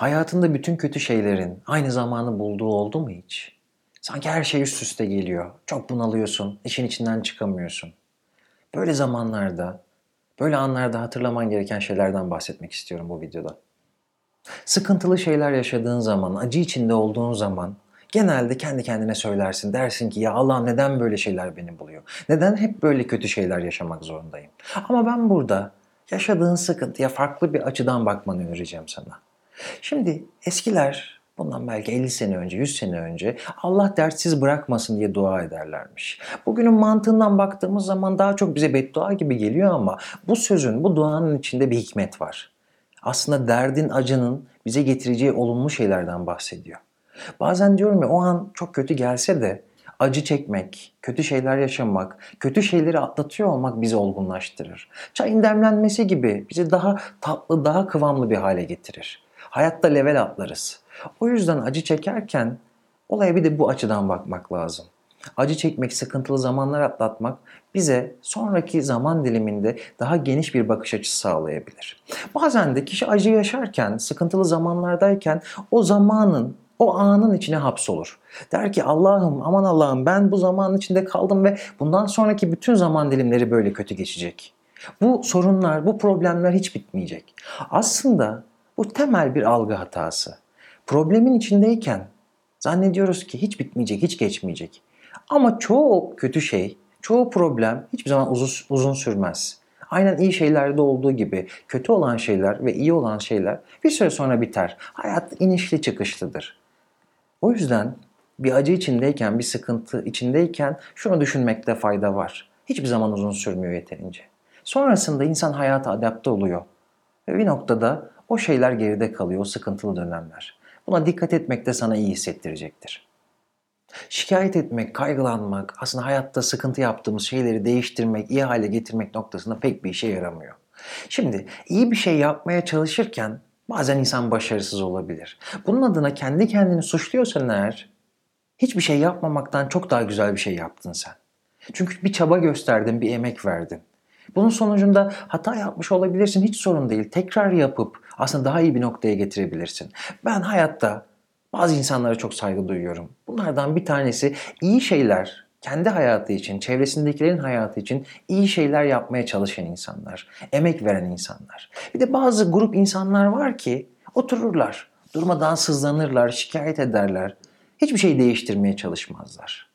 Hayatında bütün kötü şeylerin aynı zamanı bulduğu oldu mu hiç? Sanki her şey üst üste geliyor. Çok bunalıyorsun, işin içinden çıkamıyorsun. Böyle zamanlarda, böyle anlarda hatırlaman gereken şeylerden bahsetmek istiyorum bu videoda. Sıkıntılı şeyler yaşadığın zaman, acı içinde olduğun zaman genelde kendi kendine söylersin. Dersin ki ya Allah neden böyle şeyler beni buluyor? Neden hep böyle kötü şeyler yaşamak zorundayım? Ama ben burada yaşadığın sıkıntıya farklı bir açıdan bakmanı önereceğim sana. Şimdi eskiler bundan belki 50 sene önce, 100 sene önce Allah dertsiz bırakmasın diye dua ederlermiş. Bugünün mantığından baktığımız zaman daha çok bize beddua gibi geliyor ama bu sözün, bu duanın içinde bir hikmet var. Aslında derdin, acının bize getireceği olumlu şeylerden bahsediyor. Bazen diyorum ya o an çok kötü gelse de acı çekmek, kötü şeyler yaşamak, kötü şeyleri atlatıyor olmak bizi olgunlaştırır. Çayın demlenmesi gibi bizi daha tatlı, daha kıvamlı bir hale getirir. Hayatta level atlarız. O yüzden acı çekerken olaya bir de bu açıdan bakmak lazım. Acı çekmek, sıkıntılı zamanlar atlatmak bize sonraki zaman diliminde daha geniş bir bakış açısı sağlayabilir. Bazen de kişi acı yaşarken, sıkıntılı zamanlardayken o zamanın o anın içine hapsolur. Der ki Allah'ım aman Allah'ım ben bu zamanın içinde kaldım ve bundan sonraki bütün zaman dilimleri böyle kötü geçecek. Bu sorunlar, bu problemler hiç bitmeyecek. Aslında bu temel bir algı hatası. Problemin içindeyken zannediyoruz ki hiç bitmeyecek, hiç geçmeyecek. Ama çoğu kötü şey, çoğu problem hiçbir zaman uzun, uzun sürmez. Aynen iyi şeylerde olduğu gibi kötü olan şeyler ve iyi olan şeyler bir süre sonra biter. Hayat inişli çıkışlıdır. O yüzden bir acı içindeyken, bir sıkıntı içindeyken şunu düşünmekte fayda var. Hiçbir zaman uzun sürmüyor yeterince. Sonrasında insan hayata adapte oluyor. Ve bir noktada o şeyler geride kalıyor, o sıkıntılı dönemler. Buna dikkat etmek de sana iyi hissettirecektir. Şikayet etmek, kaygılanmak, aslında hayatta sıkıntı yaptığımız şeyleri değiştirmek, iyi hale getirmek noktasında pek bir işe yaramıyor. Şimdi iyi bir şey yapmaya çalışırken bazen insan başarısız olabilir. Bunun adına kendi kendini suçluyorsan eğer hiçbir şey yapmamaktan çok daha güzel bir şey yaptın sen. Çünkü bir çaba gösterdin, bir emek verdin. Bunun sonucunda hata yapmış olabilirsin hiç sorun değil. Tekrar yapıp aslında daha iyi bir noktaya getirebilirsin. Ben hayatta bazı insanlara çok saygı duyuyorum. Bunlardan bir tanesi iyi şeyler, kendi hayatı için, çevresindekilerin hayatı için iyi şeyler yapmaya çalışan insanlar, emek veren insanlar. Bir de bazı grup insanlar var ki otururlar, durmadan sızlanırlar, şikayet ederler. Hiçbir şey değiştirmeye çalışmazlar.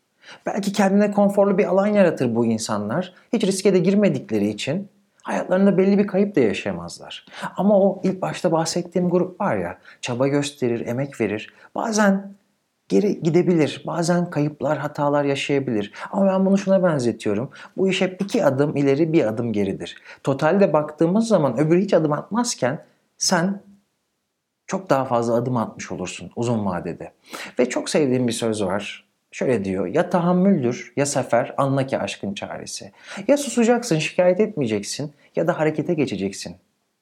Belki kendine konforlu bir alan yaratır bu insanlar. Hiç riske de girmedikleri için hayatlarında belli bir kayıp da yaşayamazlar. Ama o ilk başta bahsettiğim grup var ya, çaba gösterir, emek verir. Bazen geri gidebilir. Bazen kayıplar, hatalar yaşayabilir. Ama ben bunu şuna benzetiyorum. Bu iş hep iki adım ileri, bir adım geridir. Totalde baktığımız zaman öbürü hiç adım atmazken sen çok daha fazla adım atmış olursun uzun vadede. Ve çok sevdiğim bir söz var. Şöyle diyor, ya tahammüldür ya sefer anla ki aşkın çaresi. Ya susacaksın, şikayet etmeyeceksin ya da harekete geçeceksin.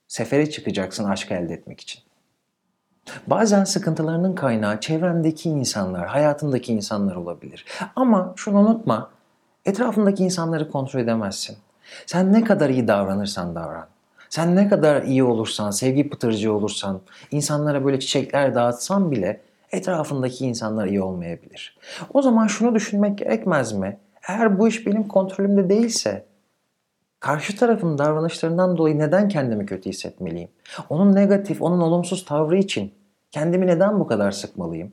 Sefere çıkacaksın aşk elde etmek için. Bazen sıkıntılarının kaynağı çevrendeki insanlar, hayatındaki insanlar olabilir. Ama şunu unutma, etrafındaki insanları kontrol edemezsin. Sen ne kadar iyi davranırsan davran. Sen ne kadar iyi olursan, sevgi pıtırcı olursan, insanlara böyle çiçekler dağıtsan bile etrafındaki insanlar iyi olmayabilir. O zaman şunu düşünmek gerekmez mi? Eğer bu iş benim kontrolümde değilse karşı tarafın davranışlarından dolayı neden kendimi kötü hissetmeliyim? Onun negatif, onun olumsuz tavrı için kendimi neden bu kadar sıkmalıyım?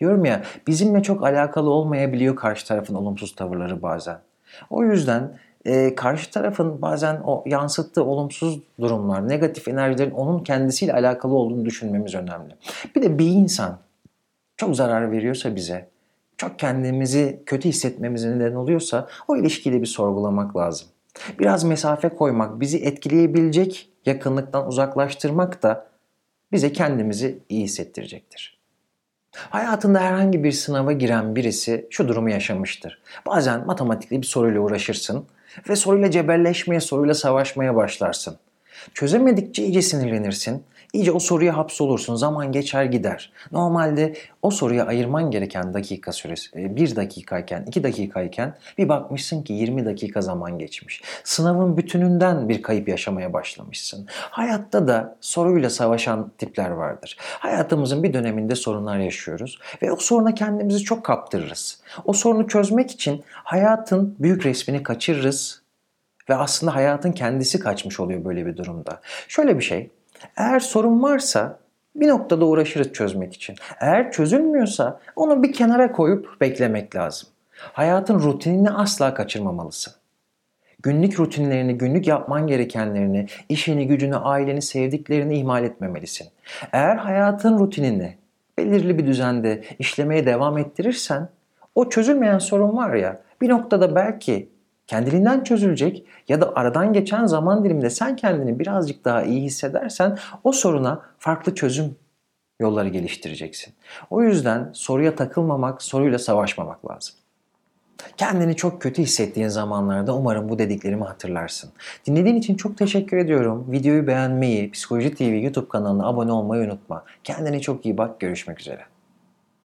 Diyorum ya bizimle çok alakalı olmayabiliyor karşı tarafın olumsuz tavırları bazen. O yüzden e, karşı tarafın bazen o yansıttığı olumsuz durumlar, negatif enerjilerin onun kendisiyle alakalı olduğunu düşünmemiz önemli. Bir de bir insan çok zarar veriyorsa bize, çok kendimizi kötü hissetmemize neden oluyorsa o ilişkiyi bir sorgulamak lazım. Biraz mesafe koymak, bizi etkileyebilecek yakınlıktan uzaklaştırmak da bize kendimizi iyi hissettirecektir. Hayatında herhangi bir sınava giren birisi şu durumu yaşamıştır. Bazen matematikli bir soruyla uğraşırsın ve soruyla cebelleşmeye, soruyla savaşmaya başlarsın. Çözemedikçe iyice sinirlenirsin İyice o soruya hapsolursun. Zaman geçer gider. Normalde o soruya ayırman gereken dakika süresi e, bir dakikayken, iki dakikayken bir bakmışsın ki 20 dakika zaman geçmiş. Sınavın bütününden bir kayıp yaşamaya başlamışsın. Hayatta da soruyla savaşan tipler vardır. Hayatımızın bir döneminde sorunlar yaşıyoruz ve o soruna kendimizi çok kaptırırız. O sorunu çözmek için hayatın büyük resmini kaçırırız ve aslında hayatın kendisi kaçmış oluyor böyle bir durumda. Şöyle bir şey, eğer sorun varsa bir noktada uğraşırız çözmek için. Eğer çözülmüyorsa onu bir kenara koyup beklemek lazım. Hayatın rutinini asla kaçırmamalısın. Günlük rutinlerini, günlük yapman gerekenlerini, işini, gücünü, aileni, sevdiklerini ihmal etmemelisin. Eğer hayatın rutinini belirli bir düzende işlemeye devam ettirirsen o çözülmeyen sorun var ya bir noktada belki kendiliğinden çözülecek ya da aradan geçen zaman diliminde sen kendini birazcık daha iyi hissedersen o soruna farklı çözüm yolları geliştireceksin. O yüzden soruya takılmamak, soruyla savaşmamak lazım. Kendini çok kötü hissettiğin zamanlarda umarım bu dediklerimi hatırlarsın. Dinlediğin için çok teşekkür ediyorum. Videoyu beğenmeyi, Psikoloji TV YouTube kanalına abone olmayı unutma. Kendine çok iyi bak. Görüşmek üzere.